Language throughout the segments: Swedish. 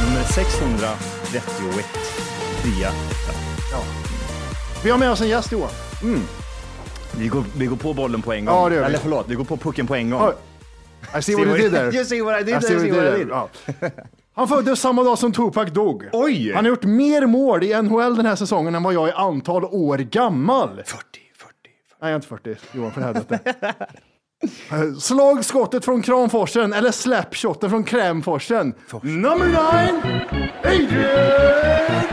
Nummer 631. Trea. Vi har med oss en gäst Johan. Vi går, vi går på bollen på en gång. Ja, det gör vi. Eller förlåt, vi går på pucken på en gång. I see what you did there. You see what I did I see what I did did. Ja. Han föddes samma dag som Tupac dog. Oj! Han har gjort mer mål i NHL den här säsongen än vad jag är antal år gammal. 40, 40, 40. Nej, jag är inte 40. Johan, för helvete. Eh, Slag skottet från Kramforsen, eller slapshotten från Krämforsen. Number nine, Adrian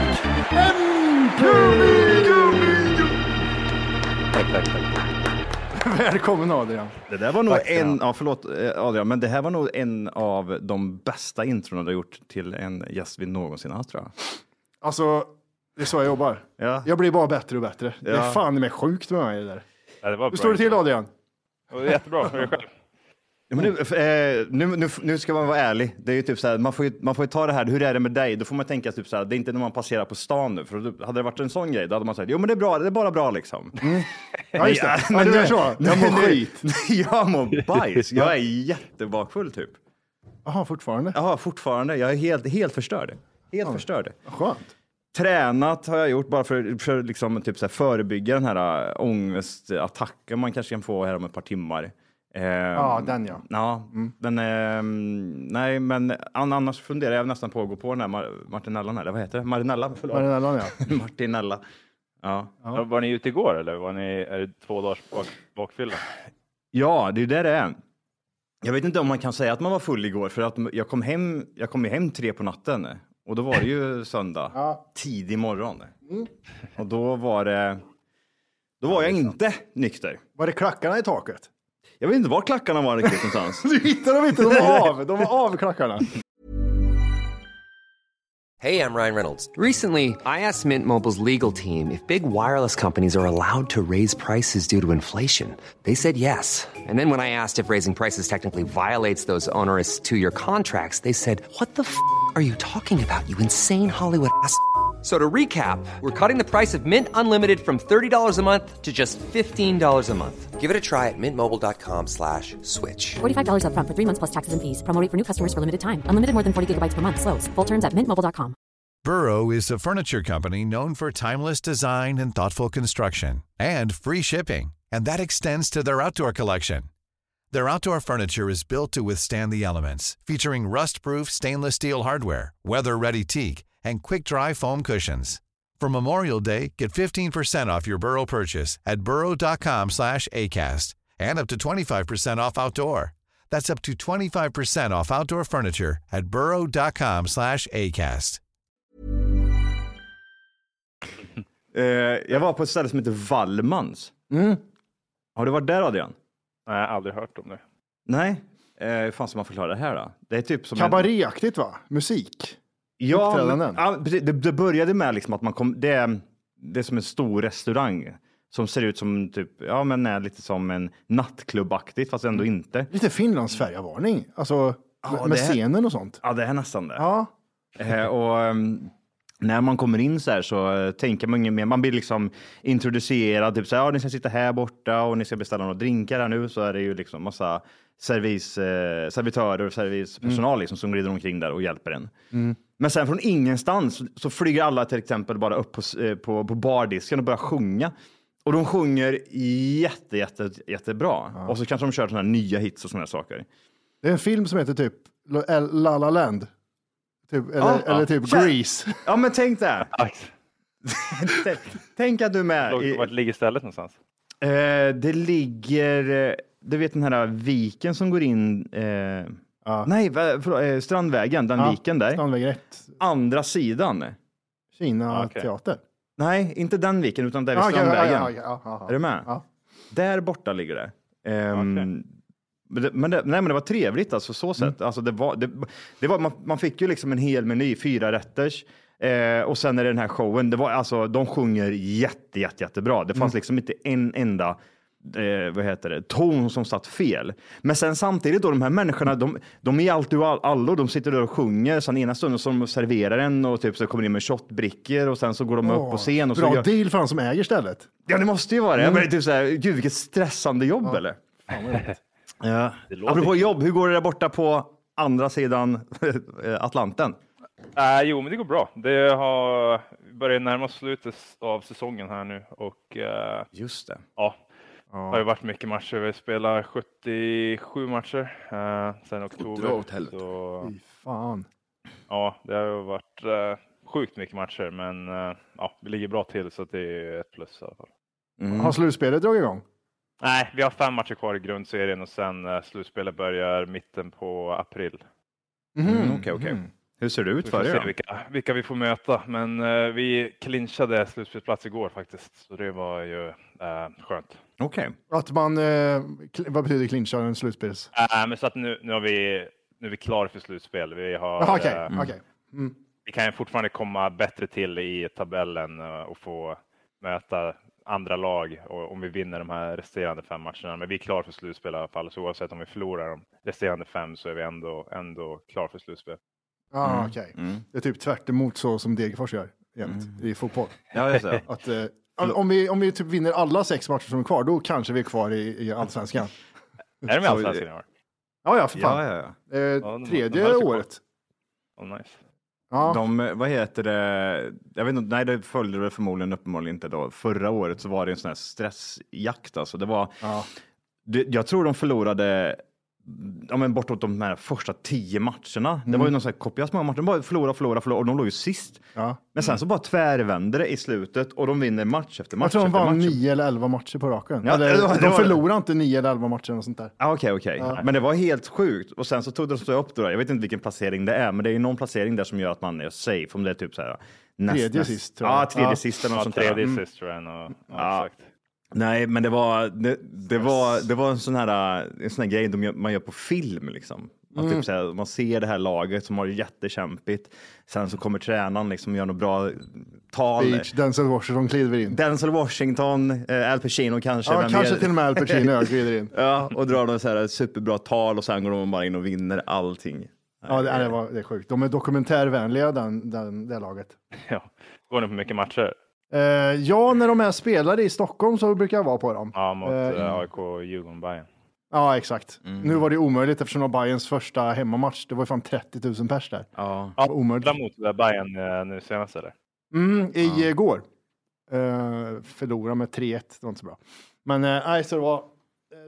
Tack, tack, tack. Välkommen Adrian. Det där var nog Tack, en, ja förlåt eh, Adrian, men det här var nog en av de bästa intron du har gjort till en gäst vi någonsin haft tror jag. Alltså, det är så jag jobbar. Ja. Jag blir bara bättre och bättre. Det är Ja. fan med sjukt med mig det där. Ja, det var Hur står det till Adrian? Det var jättebra. Hur är det själv? Ja, men nu, eh, nu, nu, nu ska man vara ärlig. Det är ju typ så här, man, får ju, man får ju ta det här, hur är det med dig? Då får man tänka typ så här, det är inte när man passerar på stan nu. För hade det varit en sån grej, då hade man sagt, jo men det är bra, det är bara bra liksom. Ja, just det. Ja, du är så. Jag mår skit. jag mår bajs. Jag är jättebakfull typ. Jaha, fortfarande? Ja, fortfarande. Jag är helt, helt förstörd. Helt förstörd. Skönt. Tränat har jag gjort bara för, för liksom, typ så här, förebygga den här äh, ångestattacken man kanske kan få här om ett par timmar. Eh, Ja, den ja. Ja, men ehm, nej, men an- annars funderar jag nästan på att gå på den här Mar- Martinellan, eller vad heter det? Marinella? Förlåt. Marinellan ja. Martinella. Ja. Ja. Var ni ute igår eller var ni, är det två dagars bak, bakfylla? ja, det är det det är. Jag vet inte om man kan säga att man var full igår, för att jag kom hem, jag kom hem tre på natten och då var det ju söndag, Ja. tidig morgon. Och då var det, då var jag inte nykter. Var det klackarna i taket? Jag vet inte var klackarna var riktigt någonstans. Du hittade dem inte, de var av. De var av klackarna. Hey, I'm Ryan Reynolds. Recently, I asked Mint Mobile's legal team if big wireless companies are allowed to raise prices due to inflation. They said yes. And then when I asked if raising prices technically violates those onerous two year contracts, they said, What the f are you talking about, you insane Hollywood ass? So to recap, we're cutting the price of Mint Unlimited from $30 a month to just $15 a month. Give it a try at mintmobile.com slash switch. $45 upfront for three months plus taxes and fees. Promo for new customers for limited time. Unlimited more than 40 gigabytes per month. Slows. Full terms at mintmobile.com. Burrow is a furniture company known for timeless design and thoughtful construction and free shipping, and that extends to their outdoor collection. Their outdoor furniture is built to withstand the elements, featuring rust-proof stainless steel hardware, weather-ready teak, and quick-dry foam cushions. For Memorial Day, get 15% off your Burrow purchase at burrow.com slash ACAST and up to 25% off outdoor. That's up to 25% off outdoor furniture at burrow.com slash ACAST. Eh, jag var på ett ställe som heter Wallmans. Har du varit där Adrian? Nej, jag har aldrig hört om det. Nej. Eh, hur fan ska man förklara det här då? Det är typ som en... Kabaréaktigt va? Musik. Ja, men, ja, det, det började med liksom att man kom, det, är- det är som en stor restaurang som ser ut som typ, ja men är lite som en nattklubbaktigt fast ändå inte. Lite Finlands färjavarning. Alltså med, med är- scenen och sånt. Ja, det är nästan det. Ja. Eh, och ehm, när man kommer in så här så eh, tänker man inget mer. Man blir liksom introducerad, typ så här, ja, ni ska sitta här borta och ni ska beställa några drinkar här nu. Så är det ju liksom massa servis, eh, servitörer och servispersonal liksom, som glider omkring där och hjälper en. Men sen från ingenstans så flyger alla till exempel bara upp på, eh, på, på bardisken och börjar sjunga. Och de sjunger jätte, jätte, jättebra. Och så kanske de kör sådana här nya hits och sådana saker. Det är en film som heter typ La La Land. Typ, eller, Ja, eller ja. typ Kär- Grease. Ja, men tänk det. Tänk- att du är med. Låg- i- Vart ligger stället någonstans? Eh, det ligger, eh, du vet den här viken som går in, eh, nej, va- förlåt, eh, Strandvägen, den Ja, viken där. Strandväg 1. Andra sidan. Kina Ah, okej. teater. Nej, inte den viken, utan där vid Ja, okej, Strandvägen. ja, ja, ja, ja, ja. Är du med? Ja. Där borta ligger det. Ehm, men, det, men, det, nej, men det var trevligt alltså så Mm. sett. Alltså, det var, det, det var, man, man fick ju liksom en hel meny, fyra rätters. Eh, och sen är det den här showen, det var, alltså, de sjunger jätte, jätte, jättebra. Det Mm. fanns liksom inte en enda eh, vad heter det, ton som satt fel. Men sen samtidigt då, de här människorna, de, de är alltid och all, allo, de sitter där och sjunger, sen ena stunden så de serverar en och typ så kommer in med shotbrickor och sen så går de upp Åh, på scen och så Bra gör, deal för han som äger stället. Ja, det måste ju vara det. Jag började typ så här, gud vilket stressande jobb eller? Ja. Apropå kul. jobb, hur går det där borta på andra sidan Atlanten? Äh, jo, men det går bra. Det har vi börjar närma oss slutet av säsongen här nu och eh, Just det. ja, det har ju varit mycket matcher. Vi spelar 77 matcher uh, sedan oktober. dra åt helvete. Så, Fy fan. ja, det har ju varit eh, sjukt mycket matcher, men eh, ja, vi ligger bra till så det är ett plus i alla fall. Mm. Har slutspelet dragit igång? Nej, vi har fem matcher kvar i grundserien och sen uh, slutspelet börjar mitten på april. Mm, Okej, okej. Hur ser det ut Vi för får er vilka, vilka vi får möta, men eh, vi clinchade slutspelsplats igår faktiskt, så det var ju eh, skönt. Okej. Att man, eh, kl- vad betyder clincha en slutspels? Äh, men så att nu, nu, har vi, nu är vi klara för slutspel. Vi, har, Jaha, Okej, eh, okej. Mm. vi kan ju fortfarande komma bättre till i tabellen och få möta andra lag och, om vi vinner de här resterande fem matcherna. Men vi är klara för slutspel i alla fall, så oavsett om vi förlorar de resterande fem så är vi ändå, ändå klara för slutspel. Ah, okej. Det är typ tvärt emot så som Degerfors gör jämt i fotboll. Ja, just det. Att, eh, om vi, om vi typ vinner alla sex matcher som är kvar, då kanske vi är kvar i, i allsvenskan. Är de i allsvenskan i år? Ja, ja, för fan. Ja, ja, ja. Eh, tredje kvar. året. Oh, nice. Ja. De, vad heter det? Jag vet inte, nej, det följde det förmodligen uppenbarligen inte då. Förra året så var det en sån här stressjakt alltså. Det var, Ja. det, jag tror de förlorade ja, men bortåt de här första tio matcherna. Det var ju någon sån här kopiös många matcher. De bara förlora, förlora, förlora och de låg ju sist. Ja. Men sen så bara tvärvände det i slutet och de vinner match efter match Jag tror de vann nio eller elva matcher på raken. Ja, eller, det var- det de förlorade inte nio eller elva matcher och sånt där. Ja, Okej, okej. Men det var helt sjukt. Och sen så tog de sig upp då. Jag vet inte vilken placering det är, men det är ju någon placering där som gör att man är safe. Om det är typ så här. Näst, Tredje näst, sist, tror jag. Ja, tredje Ja. sist eller något Ja, sånt där. tredje Mm. sist tror jag. Ja, Ja. exakt. Nej, men det var, det, det var, det var en sån här, en sån här grej de man gör på film. Liksom. Att Mm. typ så här, man ser det här laget som har det jättekämpigt. Sen så kommer tränaren liksom gör något bra tal. Beach, Denzel Washington kliver in. Denzel Washington, eh, Al Pacino kanske. Ja, kanske till och med Al Pacino glider in. Ja, och drar något så här superbra tal och sen går de bara in och vinner allting. Ja, det, det, var, det är sjukt. De är dokumentärvänliga, den, den, det laget. Ja. Går ni på mycket matcher? Eh, ja, när de är spelare i Stockholm så brukar jag vara på dem. Ja, mot Eh, eh, AIK, Djurgården, Bayern. Ja, exakt. Nu var det omöjligt eftersom det var Bayerns första hemmamatch. Det var ju fan 30 000 pers där. Ja. Ja, omöjligt. Däremot eh, Bayern nu senast eller? Mm, I går. Uh, förlorade med 3-1, det var inte så bra. Men nej, så det var,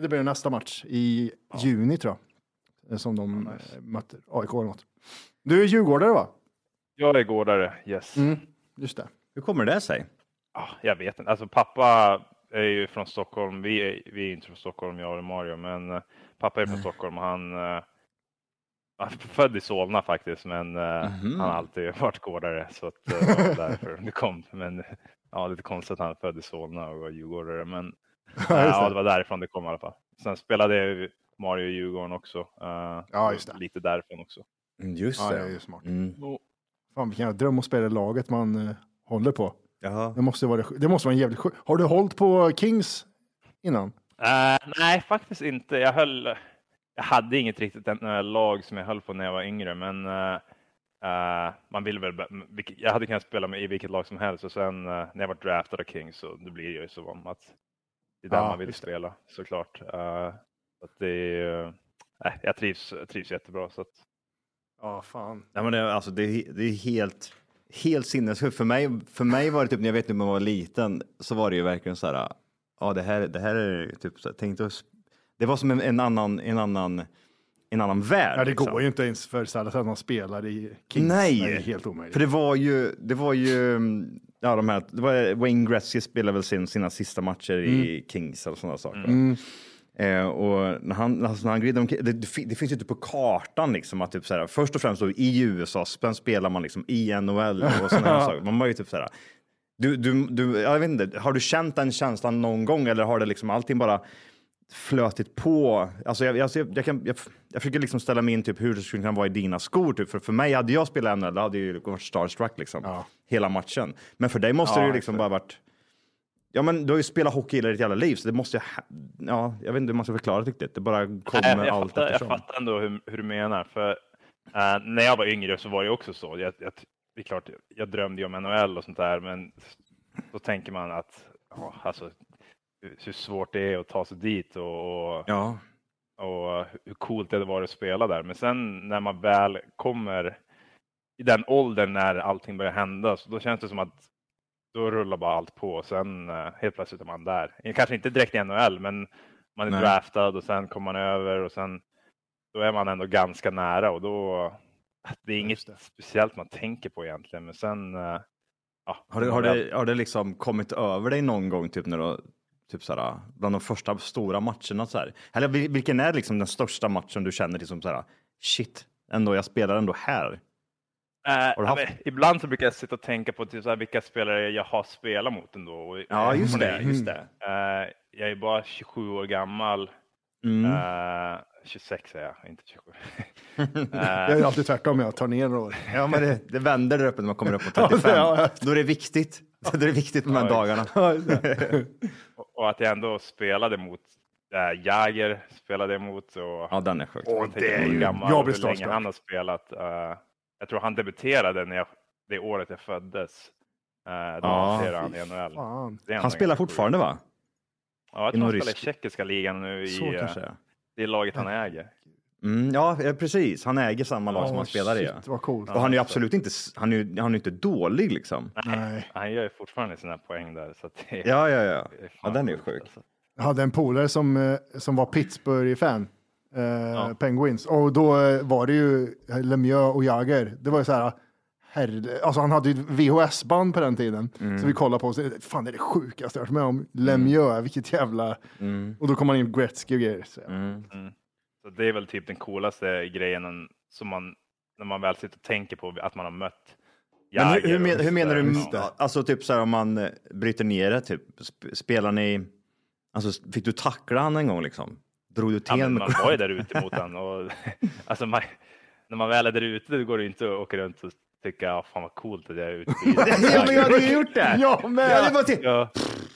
det blir nästa match i juni tror jag. Som de eh, möter AIK eller något. Du är djurgårdare va? Jag är gårdare, yes. Mm, just det. Hur kommer det sig? Ah, jag vet inte. Alltså pappa är ju från Stockholm. Vi är, vi är inte från Stockholm, jag och Mario, men eh, pappa är från Stockholm och han eh, han född i Solna faktiskt, men eh, Mhm. han har alltid varit gårdare så att det var därför det kom. Men ja, lite konstigt att han är född i Solna och var djurgårdare, men Ja, ja, det. det var därifrån det kom i alla fall. Sen spelade Mario i Djurgården också. Ja, just det. Lite därifrån också. Mm, Just Ja, det. det är ju smart. Mm. Fan vilken dröm att spela i laget man håller på. Jaha. Det måste, vara, det måste vara en jävligt skö- Har du hållit på Kings innan? Eh, nej, faktiskt inte. Jag höll. Jag hade inget riktigt lag som jag höll på när jag var yngre, men eh, eh, man vill väl. Jag hade kunnat spela med i vilket lag som helst och sen när jag var draftad av Kings så då blir det ju så om att det är där Ja, man vill just det. spela såklart. Uh, så att det jag trivs, trivs jättebra så att Ja, fan. Nej, men det, är- alltså, det, det är helt, helt sinnessjukt. För mig, för mig var det typ när jag vet när man var liten så var det ju verkligen så här. Ja, det här, det här är typ så här, tänkte, det var som en, en annan, en annan, en annan värld. Ja, det liksom. går ju inte ens för Sallas att man spelar i Kings. Nej. det är helt omöjligt. För det var ju, det var ju, mm, ja de här, det var Wayne Gretzky spelade väl sin, sina sista matcher i Kings och sådana saker. Mm. Eh, och när han, alltså när han omkring, det, det, fin- det finns ju inte på kartan liksom att typ såhär, först och främst då, i USA, sen spelar man liksom i NHL och sådana här saker. Man var ju typ såhär, du, du, du, jag vet inte, har du känt den känslan någon gång eller har det liksom allting bara flötit på? Alltså jag, jag, jag, kan, jag, jag försöker liksom ställa mig in typ hur det skulle kunna vara i dina skor. Typ. För, för mig, hade jag spelat NHL, hade jag ju varit starstruck liksom, Ja. hela matchen. Men för dig måste Ja, det ju liksom bara varit Ja, men du har ju spelat hockey hela ditt jävla liv, så det måste ju... Ja, jag vet inte hur man ska förklara det riktigt. Det bara kommer Nej, jag, allt fattar, jag eftersom. fattar ändå hur, hur du menar. För eh, när jag var yngre så var det också så. Jag, jag, det är klart, jag drömde ju om NHL och sånt där, men då tänker man att ja, alltså, hur- svårt det är att ta sig dit och, och, Ja, och hur coolt det var att spela där. Men sen när man väl kommer i den åldern när allting börjar hända, så då känns det som att då rullar bara allt på och sen eh, helt plötsligt är man där. Kanske inte direkt i NHL, men man är Nej. draftad och sen kommer man över och sen då är man ändå ganska nära och då det är inget speciellt man tänker på egentligen. Men sen eh, ja, har, det, har, det, har det liksom kommit över dig någon gång, typ när du Typ såhär, bland de första stora matcherna så här. Eller vil- vilken är liksom den största matchen du känner liksom såhär, shit, ändå, jag spelar ändå här. Haft- men ibland så brukar jag sitta och tänka på typ, så här, vilka spelare jag har spelat mot ändå. Och, Ja, just från det, just det. Eh, jag är bara 27 år gammal. Mm. Eh, 26 är jag, inte 27. Jag är alltid tvärtom, jag tar ner år. Ja, men det, det vänder där uppe när man kommer upp på Ja, det- 35. ja. Då är det viktigt. Då är det viktigt med de här dagarna. Och, och att jag ändå spelade mot äh, Jäger, spelade jag mot. Och, Ja, den är sjuk. och det är ju- gammal, hur länge han har spelat. Eh, jag tror han debuterade när jag, det året jag föddes. Uh, då Ja, han i NHL. Han spelar fortfarande va? Ja, jag i tror han spelar i tjeckiska ligan nu i Så eh, kanske det laget han äger. Mm, ja, eh, precis. Han äger samma lag som Ja, han spelar i. shit, vad coolt. Och han är ju absolut inte, han är, han är inte dålig liksom. Nej. Han gör ju fortfarande sina poäng där. Så att det, Ja, ja, ja. det är Ja, den är ju sjuk. alltså. Jag hade en polare som, eh, som var Pittsburgh-fan. Eh, Penguins. Och då eh, var det ju Lemieux och Jagr. Det var ju så här, herre, alltså han hade ju VHS-band på den tiden. Mm. Så vi kollade på och så, fan det är det sjukaste jag har varit med om. Lemieux, vilket jävla... Mm. Och då kom man in Gretzky och grejer. Så, Så det är väl typ den coolaste grejen en- som man, när man väl sitter och tänker på att man har mött Men hur, hur, men, hur menar du? Ja. Alltså typ så här om man eh, bryter ner det, typ. Sp- Spelar ni, alltså fick du tackla han en gång liksom? Drog du Ja, till men med man var ju där ute mot den och alltså man, när man väl är där ute då går det inte att åka runt och tycka ja, fan vad coolt att jag är ute. Ja, men jag hade ju gjort det! Jag med! Ja, det var till, Ja,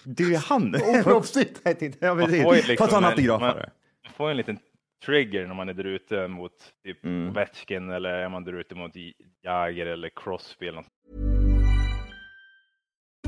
du är han! Oproffsigt! ja, man precis. ju Får liksom ta en autograf man- man får en liten trigger när man är där ute mot typ Mm. Ovechkin eller är man där ute mot Jagr eller Crosby eller något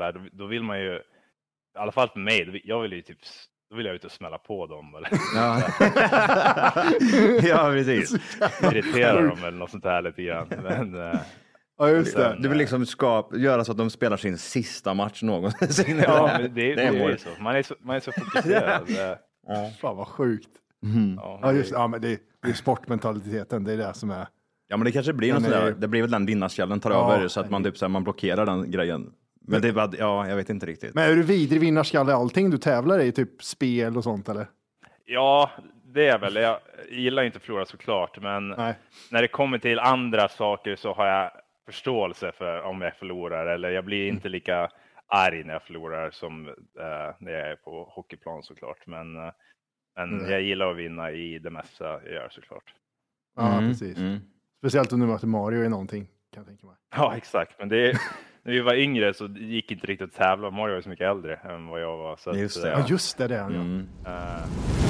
Där, då, då vill man ju, i alla fall för mig, jag vill ju typ, då vill jag ut och smälla på dem eller Ja, ja precis. irritera dem eller något sånt här lite grann. Men, eh, Ja, just det. sen, Du vill liksom skapa, göra så att de spelar sin sista match någonsin. Ja, men det, det, är är ju målet. så. Man är så, man är så fokuserad. Eh, Fan vad sjukt. Ja, Ja, just, ja, men det, det är sportmentaliteten, det är det som är... Ja, men det kanske blir något är sådär. Det blir väl den vinnarskallen tar Ja, över så att man typ så här, man blockerar den grejen. Men det är bara, ja, jag vet inte riktigt. Men är du vidrig vinnarskalle i allting du tävlar i, typ spel och sånt eller? Ja, det är väl. Jag gillar inte att förlora såklart, men Nej. när det kommer till andra saker så har jag förståelse för om jag förlorar eller jag blir inte lika arg när jag förlorar som eh, när jag är på hockeyplan såklart. Men, eh, men Mm. jag gillar att vinna i det mesta jag gör såklart. Ja, Mm, precis. mm. Speciellt om du möter Mario i någonting, kan jag tänka mig. Ja, exakt. Men det är, när vi var yngre så gick inte riktigt att tävla. Mario var så mycket äldre än vad jag var. Så Just det. eh, Ja, just det, det är han ja. Mm. eh,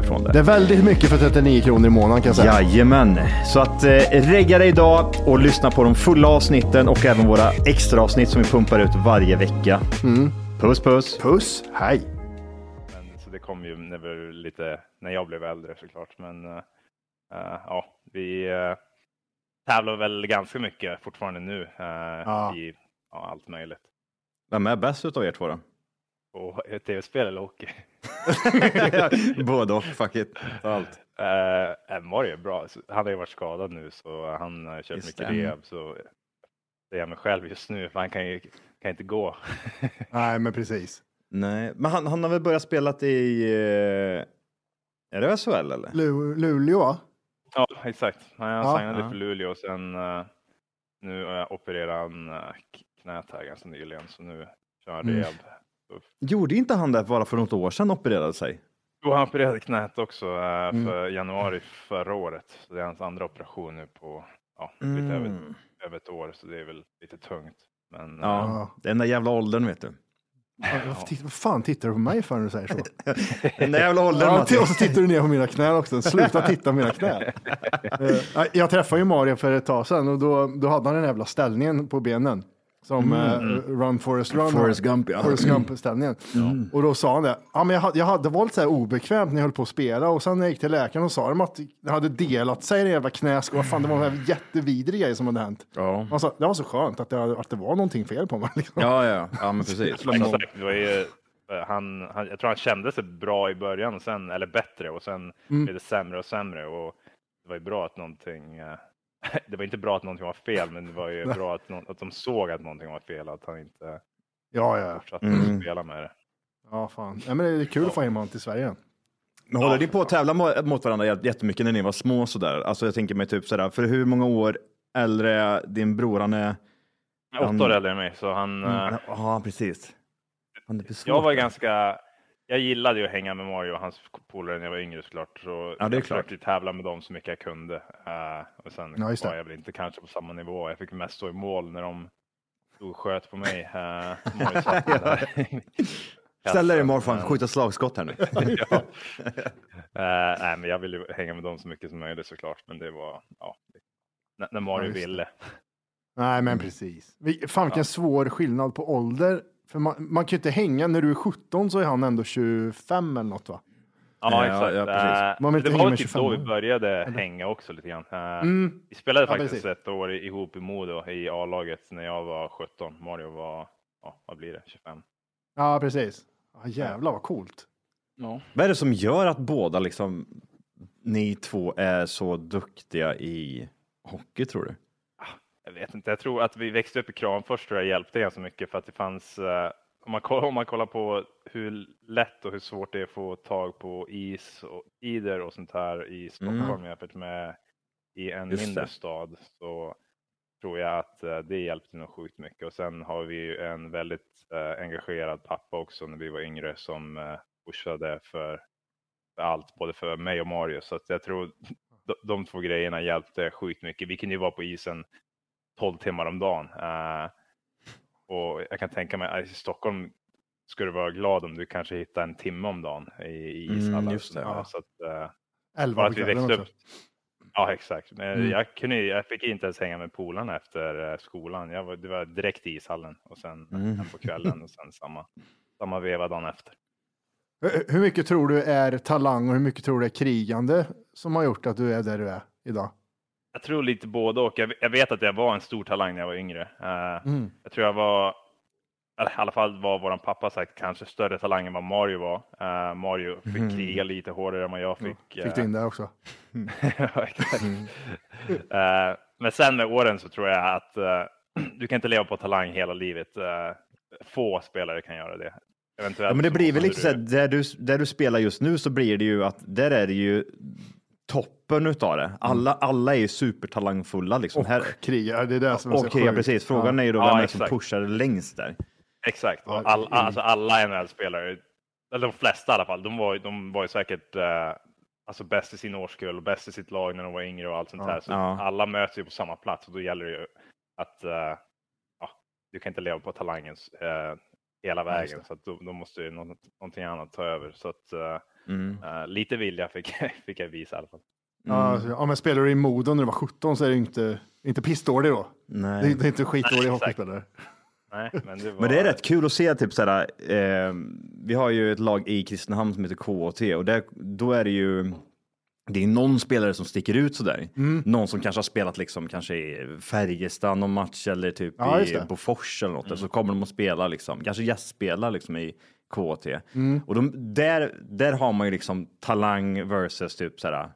ifrån det. Det är väldigt mycket för 39 kronor i månaden kan jag säga. Jajamän. Så att eh, regga dig idag och lyssna på de fulla avsnitten och även våra extra avsnitt som vi pumpar ut varje vecka. Puss puss! Puss, hej. Men, så det kom ju när, vi, lite, när jag blev äldre såklart. Men eh, ja, vi uh, tävlar väl ganska mycket fortfarande nu eh, Ja. i ja, allt möjligt. Vem är bäst utav er två då? Och ett tv-spel eller hockey? Både och, fuck it. Allt. Uh, Mario är bra. Han har ju varit skadad nu så han har kört Just mycket det. rehab. Så det är jag mig själv just nu för han kan ju kan inte gå. Nej, men precis. Nej, men han, han har väl börjat spela i... Eh, är det SHL eller? Lu- Luleå, ja, exakt. Han Ja. signade Ja. för Luleå och sen eh, nu uh, opererade han uh, knät här ganska nyligen så nu kör han Mm. Gjorde inte han det bara för något år sedan opererade sig? Jo, han opererade knät också eh, Mm. för januari förra året. Så det är hans andra operation nu på ja, lite över, Mm. över ett år så det är väl lite tungt. Men eh, Ja, den där jävla åldern vet du. Vad fan tittar du på mig för när du säger så? Den där jävla åldern Ja, och så tittar du ner på mina knän också. Sluta titta på mina knän. Eh, Jag träffade ju Mario för ett tag sedan och då, då hade han den jävla ställningen på benen. Som eh, Run Forest Run. Forrest Gump, ja. Forrest Gump-ställningen. Och då sa han det. Ja, men jag, hade, jag hade varit så här obekvämt när jag höll på att spela och sen när jag gick till läkaren och sa de att det hade delat sig det jävla knäskål. Vad fan, det var en jättevidrig grej som hade hänt. Ja. Sa, det var så skönt att det, att det var någonting fel på mig. Liksom. Ja, ja, ja, men precis. Exakt, det var ju, eh, han, han, jag tror han kände sig bra i början, och sen, eller bättre, och sen Mm. blev det sämre och sämre. Och det var ju bra att någonting, eh, det var inte bra att någonting var fel, men det var ju bra att, att de såg att någonting var fel, att han inte Ja, ja. fortsatte Mm. att spela med det. Ja, fan. Ja, men det är kul att få hem honom till Sverige. Men håller ni på att tävla mo- mot varandra jät- jättemycket när ni var små sådär? Alltså jag tänker mig typ sådär, för hur många år äldre är din bror? Han är... Åtta år äldre än mig, så han, eh, Ja, precis. Han jag var ganska, jag gillade ju att hänga med Mario och hans polare när jag var yngre såklart. Så Ja, det är jag klart. försökte tävla med dem så mycket jag kunde. Eh, och sen Ja, var jag väl inte kanske på samma nivå. Jag fick mest stå i mål när de stod sköt på mig. Uh. Ställ dig i mål, Men- fan, skjuta slagskott här nu. ja. Eh, nej, men jag ville ju hänga med dem så mycket som möjligt såklart. Men det var, ja, när, Mario det. ville. Nej, men precis. Fan vilken svår skillnad på ålder. För man, man kan ju inte hänga, när du är 17 så är han ändå 25 eller något va? Ja, Ja, exakt. ja, precis. Eh, Man vill inte det hänga var typ 25 då vi började hänga också lite grann. Eh, Mm. Vi spelade Ja, faktiskt precis. ett år ihop i Modo i A-laget när jag var 17. Mario var, ja, vad blir det, 25? Ja, precis. Ja, jävlar vad coolt. Vad är det som gör att båda liksom, ni två är så duktiga i hockey tror du? Jag vet inte, jag tror att vi växte upp i Kramfors tror jag hjälpte ganska mycket för att det fanns, eh, om man, kollar, om man kollar på hur lätt och hur svårt det är att få tag på is och ider och sånt här i Stockholm jämfört med i en Just mindre det. stad så tror jag att eh, det hjälpte nog sjukt mycket. Och sen har vi ju en väldigt eh, engagerad pappa också när vi var yngre som pushade för, för allt, både för mig och Mario. Så att jag tror de, de två grejerna hjälpte sjukt mycket. Vi kunde ju vara på isen 12 timmar om dagen. Eh, och jag kan tänka mig att i Stockholm ska du vara glad om du kanske hittar en timme om dagen i, i Mm, ishallar. just det. Ja. Så att, eh, Elva på kvällen växte också. upp. Ja, exakt. Men Mm. jag, kunde, jag fick inte ens hänga med polarna efter eh, skolan. Jag var, det var direkt i ishallen och sen Mm. på kvällen och sen samma, samma veva dagen efter. Hur mycket tror du är talang och hur mycket tror du är krigande som har gjort att du är där du är idag? Jag tror lite både och. Jag, jag vet att jag var en stor talang när jag var yngre. Eh, Mm. Jag tror jag var, i alla fall var våran pappa sagt, kanske större talang än vad Mario var. Eh, Mario fick Mhm. kriga lite hårdare än vad jag fick. Fick du in det också? Ja, exakt. Eh, men sen med åren så tror jag att du kan inte leva på talang hela livet. Få spelare kan göra det. Eventuellt Ja, men det blir väl lite så här, där du, där du spelar just nu så blir det ju att där är det ju toppen utav det. Alla, alla är ju supertalangfulla liksom. Och krigar, det är det som är så Och krigar, precis. Frågan Ja. är ju då Ja, vem det som pushar längst där. Exakt. Ja, Och all, mm. alltså alla NHL-spelare, eller de flesta i alla fall, de var, ju- de var ju säkert eh, alltså bäst i sin årskull och bäst i sitt lag när de var yngre och allt sånt Ja. här. Så Ja. alla möts ju på samma plats och då gäller det ju att eh, ja, du kan inte leva på talangen eh, hela Ja, vägen. Så att då, då måste ju något, någonting annat ta över. Så att eh, Mm. eh, lite vilja fick, fick jag visa i alla fall. Ja, alltså, ja, men spelar du i Modo när du var 17 så är du inte, inte pissdålig då. Nej. Det, är- det är inte skitdålig hockeyspelare. Nej, men, det var, Men det är rätt kul att se typ såhär, eh, vi har ju ett lag i Kristinehamn som heter KOT och där, då är det ju det är någon spelare som sticker ut sådär. Mm. Någon som kanske har spelat liksom kanske i Färjestad någon match eller typ Ja, i. Bofors eller något. Mm. Så kommer de och spelar liksom, kanske gästspelar liksom i KOT. Mm. Och de, där, där har man ju liksom talang versus typ såhär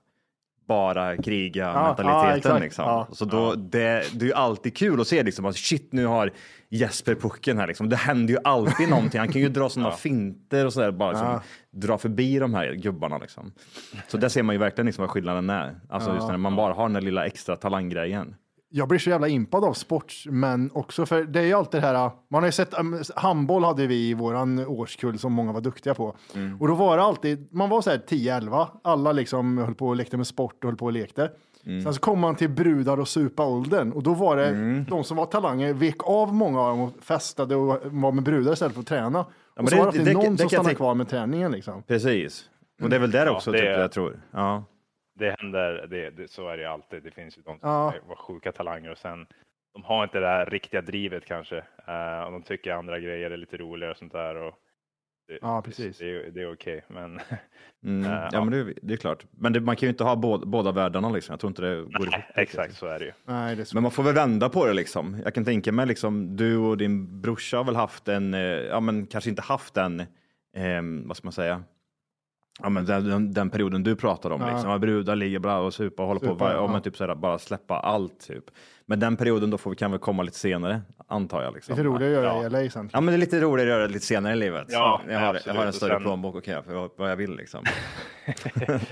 bara kriga Ja, mentaliteten ja, liksom. Ja. Så då, det, det är ju alltid kul att se liksom att shit nu har Jesper pucken här liksom. Det händer ju alltid någonting. Han kan ju dra sådana finter och sådär bara liksom, dra förbi de här gubbarna liksom. Så där ser man ju verkligen liksom vad skillnaden är. Alltså just när man bara har den där lilla extra talanggrejen. Jag blir så jävla impad av sportsmän också, för det är ju alltid det här, man har ju sett, um, handboll hade vi i våran årskull som många var duktiga på. Mm. Och då var det alltid, man var så här 10-11, alla liksom höll på och lekte med sport och höll på och lekte. Mm. Sen så kom man till brudar och supa-åldern och då var det de som var talanger, vek av många av dem och festade och var med brudar istället för att träna. men och så det- var det alltid det- någon det som stannade kvar med träningen liksom. Precis. Och det är väl där Ja, också det typ, jag tror. Ja. Det händer, det, det, så är det alltid. Det finns ju de som Ja. var sjuka talanger och sen de har inte det där riktiga drivet kanske. eh, och de tycker andra grejer är lite roligare och sånt där. Och det, Ja, precis. Det, det, är- okej, men Mm. Eh, ja, men det, det är klart. Men det, man kan ju inte ha båda, båda världarna liksom. Jag tror inte det går ihop. exakt så är det ju. Nej, det är så. Men man får väl vända på det liksom. Jag kan tänka mig liksom, du och din brorsa har väl haft en, eh, ja men kanske inte haft en, eh, vad ska man säga, ja men den, den, den perioden du pratar om Ja. liksom. Brudar ligger bra och supa och håller på, Supa, ja, ja. men typ sådär, bara släppa allt typ. Men den perioden då får vi, kan väl komma lite senare, antar jag. Liksom. Lite roligare att göra Ja. i LA sen. Ja, men det är lite roligare att göra det lite senare i livet. Ja, jag, har, jag absolut. har en Och större sen- plånbok och kan göra för vad jag vill liksom.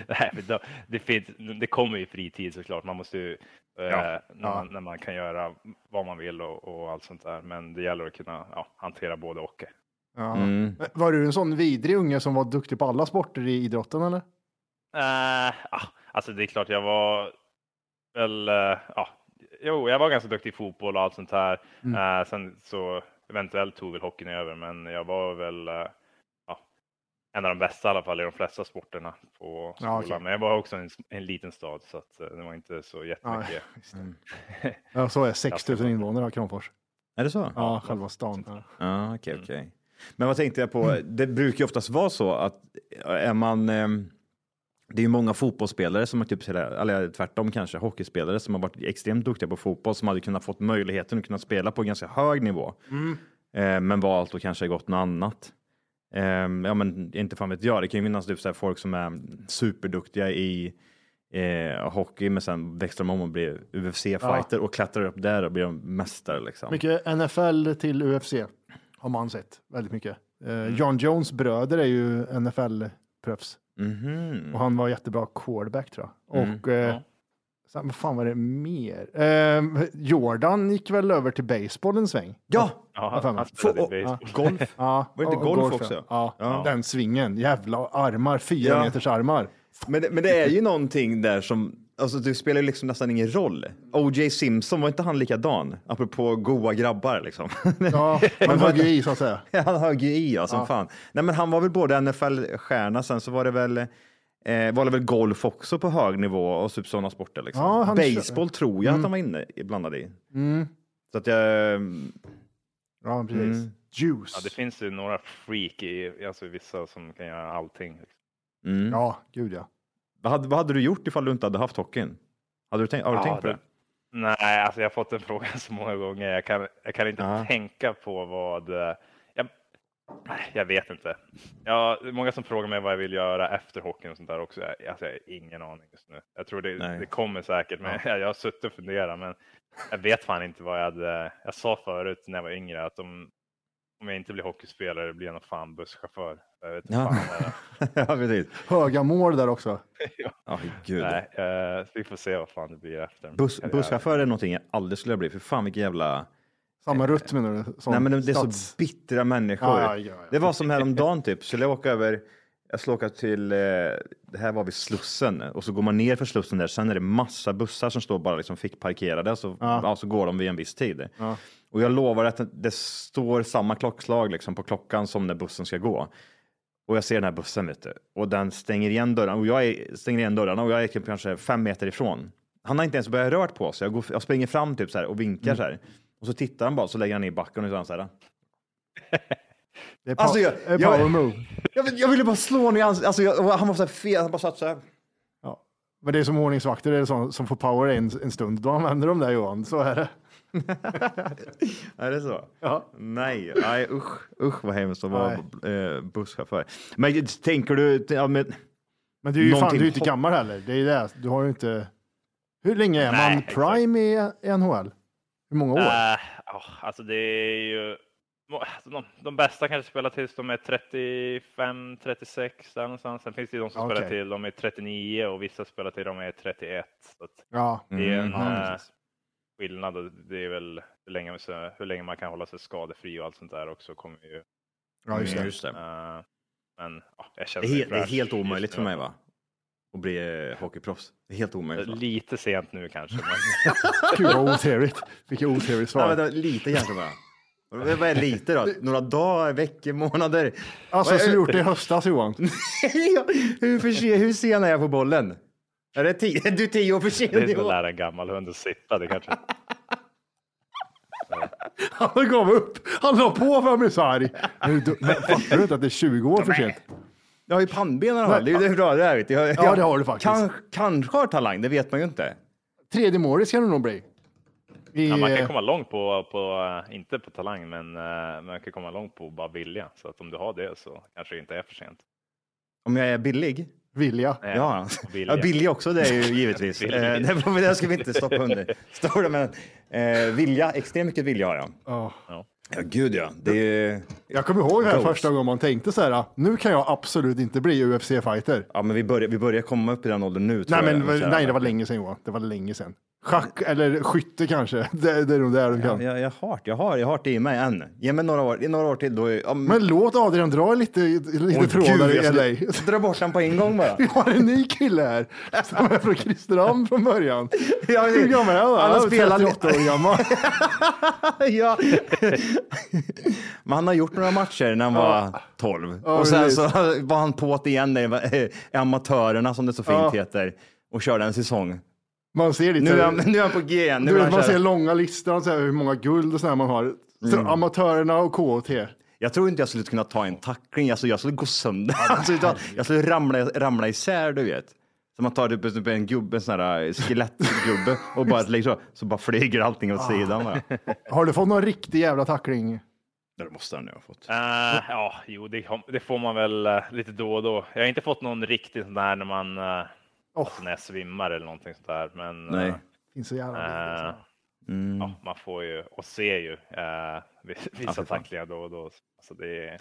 nej, men då, det, finns, det kommer ju fritid såklart. Man måste ju, eh, Ja. när, Ja. Man, när man kan göra vad man vill och, och allt sånt där. Men det gäller att kunna ja, hantera både och. Ja. Mm. Var du en sån vidrig unge som var duktig på alla sporter i idrotten eller? Uh, alltså det är klart jag var väl, eh, ja, jo, jag var ganska duktig i fotboll och allt sånt här. Mm. Eh, sen så eventuellt tog väl hockeyn över, men jag var väl eh, ja, en av de bästa i alla fall i de flesta sporterna på skolan. Ja, okej. Men jag var också en, en liten stad så att det var inte så jättemycket. Ja, så är 6 000 invånare av Kramfors. Är det så? Ja, själva stan. Ja. Ja, okej, okej. Men vad tänkte jag på? Det brukar ju oftast vara så att är man... ehm, Det är ju många fotbollsspelare som har typ eller tvärtom kanske, hockeyspelare som har varit extremt duktiga på fotboll som hade kunnat fått möjligheten att kunna spela på ganska hög nivå. eh, men valt att kanske gått något annat. Eh, ja, men inte fan vet jag. Det kan ju finnas typ så folk som är superduktiga i eh, hockey, men sen växlar de om och blir UFC-fighter och klättrar upp där och blir de mästare liksom. Mycket NFL till UFC har man sett väldigt mycket. Eh, Mm. John Jones bröder är ju NFL-proffs Mhm. och han var jättebra quarterback tror jag. Mm. Och eh, sen, vad fan var det mer? Eh, Jordan gick väl över till baseball en sväng? Ja! Ja, han var spelade Få- baseball. Golf? Ja, Var det inte och- och golf ja. också? Ja, Ja. den svingen. Jävla armar, fyra Ja. meters armar. Men, men det är ju någonting där som, alltså det spelar ju liksom nästan ingen roll. O.J. Simpson, var inte han likadan? Apropå goa grabbar liksom. Ja, man högg ju i så att säga. han högg ju i ja, som Ja. fan. Nej men han var väl både NFL-stjärna, sen så var det väl Eh, var det väl golf också på hög nivå och typ sådana sporter liksom. Ja, han Baseball tror jag Mm. att han var inne i, blandad i. Mm. Så att jag... Ja, precis. Mm. Juice. Ja, det finns ju några freak i, alltså vissa som kan göra allting. Mm. Ja, gud ja. Vad, hade, vad hade du gjort ifall du inte hade haft hockeyn? Hade du tänkt, har du Ja, tänkt på det? Nej, alltså jag har fått den frågan så många gånger. Jag kan, jag kan inte Ja. tänka på vad... eh, Jag, jag vet inte. Ja, många som frågar mig vad jag vill göra efter hockeyn och sånt där också. Jag, alltså, jag har ingen aning just nu. Jag tror det, det kommer säkert, men jag har suttit och funderat. Men jag vet fan inte vad jag hade... Jag sa förut när jag var yngre att om, om jag inte blir hockeyspelare blir jag nog fan busschaufför. Jag vet inte Ja. ja, precis. Höga mål där också. Ja, gud. Nej, eh, vi får se vad fan det blir efter. Karriären. busschaufför är någonting jag aldrig skulle bli. För fan vilken jävla... Samma rutt menar du? Som Nej men det är så stats- bittra människor. Ja, ja, ja. Det var som häromdagen typ. Skulle jag åka över, jag skulle åka till, eh, det här var vid Slussen och så går man ner för Slussen där. Sen är det massa bussar som står bara liksom fick parkerade så, Ja. ja. så går de vid en viss tid. Ja. Och jag lovar att det står samma klockslag liksom på klockan som när bussen ska gå. Och jag ser den här bussen vet du. Och den stänger igen dörrarna och jag är, stänger igen dörrarna och jag är typ kanske fem meter ifrån. Han har inte ens börjat rört på sig. Jag, går, jag springer fram typ så här och vinkar Mm. så här. Och så tittar han bara så lägger han i backen och så så här. Det är, Alltså, jag- power move. Jag, vill- jag ville bara slå honom i ansiktet. Alltså, jag, han var så här fel. Han bara satt så här. Ja. Men det är som ordningsvakter är som, som får power en, en stund. Då använder de det Johan, så är det. Är det så? Ja. Nej, nej usch, usch vad hemskt att vara eh, busschaufför. Men tänker du, ja, men, Men du är ju fan, du är inte gammal heller. Det är det. Du har ju inte... Hur länge är Nej, man exakt. prime i, i NHL? Hur många år? Äh, ja, alltså det är ju... alltså De, de bästa kanske spelar tills de är 35, 36 där någonstans. Sen finns det ju de som Okej. spelar till de är 39 och vissa spelar till de är 31. Så att ja. det är en Mm, ja, eh, skillnad och det är väl hur länge, så- hur länge man kan hålla sig skadefri och allt sånt där också kommer ju. ja, just det. Mm, just det. eh, men ja, jag Det känner är, mig helt, det är helt omöjligt för mig va? Att bli eh, hockeyproffs. Det är helt omöjligt. Va? Lite sent nu kanske. Men... Gud vad otrevligt. Vilket otrevligt Ja, svar. vänta, lite kanske bara. Vad är lite då? Några dagar, veckor, månader? Alltså, är- så gjort det i höstas Johan. Hur, för sen, hur sen är jag på bollen? Är det tio? Du är tio år för sen. Det är som att lära en gammal hund att sitta. Det kanske... Han gav upp. Han la på för han blev så arg. Du- Fattar du inte att det är 20 år för sent? Jag har ju pannben i alla fall. Det är ju det bra det är. Vet du. Jag, Ja, det har du faktiskt. Kanske, kanske har talang, det vet man ju inte. Tredje målet ska det nog bli. I, Ja, man kan eh, komma långt på, på eh, inte på talang, men eh, man kan komma långt på bara vilja. Så att om du har det så kanske det inte är för sent. Om jag är billig? Vilja. Nej, Ja, vilja. ja billig också det är ju givetvis. Det, vi- det ska vi inte stoppa under. Står det, men eh, vilja, extremt mycket vilja har jag. Ja. Ja, gud ja. Det Jag kommer ihåg här första gången man tänkte så här, nu kan jag absolut inte bli UFC-fighter. ja, men vi börjar, vi börjar komma upp i den åldern nu. Nej, jag. men nej, det var länge sedan Johan. Det var länge sedan. Schack eller skytte kanske. Det, det är nog där du Ja, kan. jag, jag, har, jag, har, jag har det i mig än. Ge mig några år, några år till. Då, är- ja, Men låt Adrian dra lite, lite Åh, trådar gud, i jag LA. ska Dra bort den på en gång bara. Vi har en ny kille här som är från Kristinehamn från början. Ja, Hur gammal är han? Han är spelat- 38 år gammal. ja. Men han har gjort några matcher när han var 12. Ja, och sen precis. så var han på det igen i i amatörerna som det så fint Ja. heter och körde en säsong. Man ser lite, Nu är han, nu är han på G igen. Nu du man ser långa listor, så här, hur många guld och sådär man har. Så Mm. Amatörerna och KT. Jag tror inte jag skulle kunna ta en tackling. Alltså, jag skulle gå sönder. Alltså, jag skulle ramla, ramla isär, du vet. Så man tar typ en gubbe, en sån här skelettgubbe och bara lägger så, så bara flyger allting åt sidan. Bara. Har du fått någon riktig jävla tackling? Det måste han ju ha fått. Eh, ja, jo, det, det får man väl eh, lite då och då. Jag har inte fått någon riktigt sån där när man uh, när jag svimmar eller någonting sånt där. Men Nej. eh, Finns så jävla eh, mycket, Mm. ja, man får ju och ser ju uh, vissa fan. tacklingar då och då. Så det är,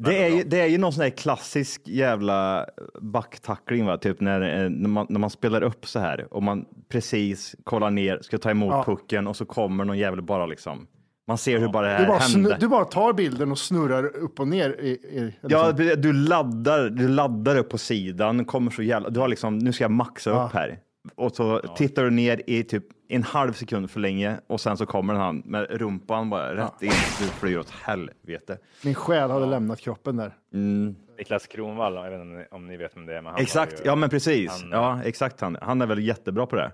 Det är, ju, det är ju någon sån här klassisk jävla backtackling, va? typ när, eh, när, man, när man spelar upp så här och man precis kollar ner, ska ta emot Ja. pucken och så kommer någon jävel bara liksom. Man ser hur bara det Du här bara, händer. snu, du bara tar bilden och snurrar upp och ner. I, i, Ja, liksom. du, du laddar, du laddar upp på sidan, kommer så jävla, du har liksom, nu ska jag maxa upp här. Och så tittar du ner i typ en halv sekund för länge och sen så kommer han med rumpan bara rätt in. Du flyger åt helvete. Min själ hade lämnat kroppen där. Mm. Niklas Kronwall, jag vet inte om ni vet vem det är. Men han Exakt, ju, ja men precis. han- ja, exakt han. Han är väl jättebra på det.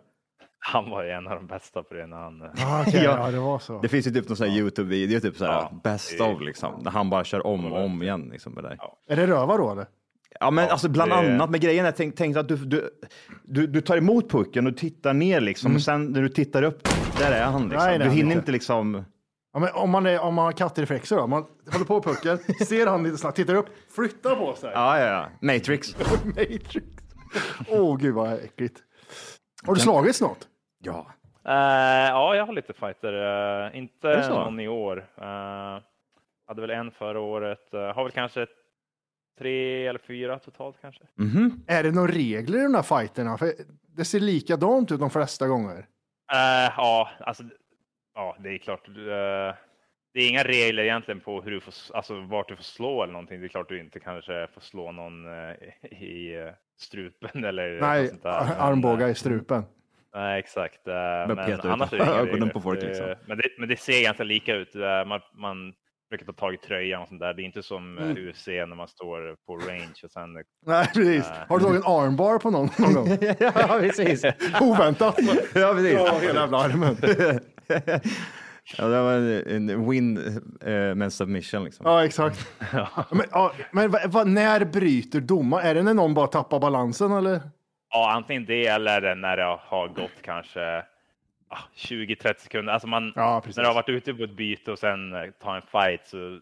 Han var ju en av de bästa på det när han... Ah, okej, ja. det var så. Det finns ju typ någon sån här Youtube-video, typ såhär Ja, best of liksom, när han bara kör om och om igen liksom med det. Ja. Är det röva då eller? Men alltså bland det- annat med grejen, jag tänkte tänk att du, du, du, du tar emot pucken och tittar ner liksom och sen när du tittar upp, där är han liksom. Nej, är du hinner inte. inte liksom, Ja, men om, man är, om man har kattreflexer då? Man håller på pucken, ser han lite snabbt, tittar upp, flyttar på sig. ja ja ja, Matrix. Matrix. Åh oh, gud vad äckligt. Har du slagits något? Ja. Eh, ja, jag har lite fighter. Är inte någon i år. Uh, hade väl en förra året. Uh, har väl kanske tre eller fyra totalt kanske. Mhm. Är det några regler i de här fighterna? För det ser likadant ut de flesta gånger. Eh, ja, alltså. Ja, det är klart. eh, det är inga regler egentligen på hur du får, alltså vart du får slå eller någonting. Det är klart du inte kanske får slå någon eh, i strupen eller Nej, sånt där. Men, armbågar eh, i strupen. Nej, exakt. Men ut annars är det ögonen på folk, liksom. Men det, men det ser ganska lika ut. Man, man brukar ta tag i tröjan och sånt där. Det är inte som Mm. mm. UFC när man står på range och sen... Nej, precis. Nej. Har du tagit en armbar på någon, någon gång? ja precis. Oväntat. Ja precis. Ja, hela jävla armen. Ja, det var en, en win eh, med submission liksom. Ja, exakt. Men, ja, men vad, vad, när bryter domaren? Är det när någon bara tappar balansen eller? Ja, antingen det eller när det har gått kanske 20-30 sekunder. Alltså man, Ja, när du har varit ute på ett byte och sen eh, tar en fight så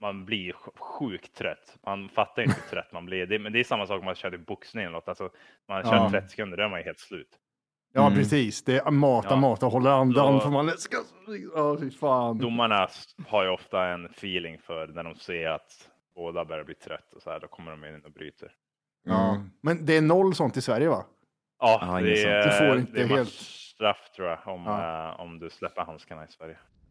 man blir sj- sjukt trött. Man fattar inte hur trött man blir. Det, men det är samma sak om man kör i boxning eller något. Alltså, man kör Ja. 30 sekunder, då är man ju helt slut. Ja, precis. Det är mata, Ja. mata, håller andan Så- för man ska... Fy fan. Domarna har ju ofta en feeling för när de ser att båda börjar bli trött och så här, då kommer de in och bryter. Ja. Men det är noll sånt i Sverige va? Ja, Ja, det, sånt. är, Du får inte det är helt- straff tror jag om, Ja. eh, om du släpper handskarna i Sverige.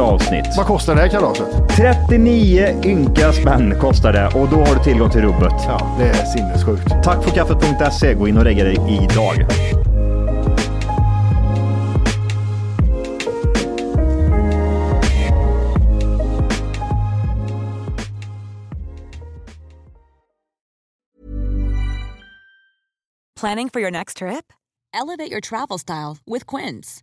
avsnitt. Vad kostar det här kalaset? 39 ynka spänn kostar det och då har du tillgång till rubbet. Ja, det är sinnessjukt. Tack för kaffet.se. Gå in och regga dig idag. Planning for your next trip? Elevate your travel style with Quince.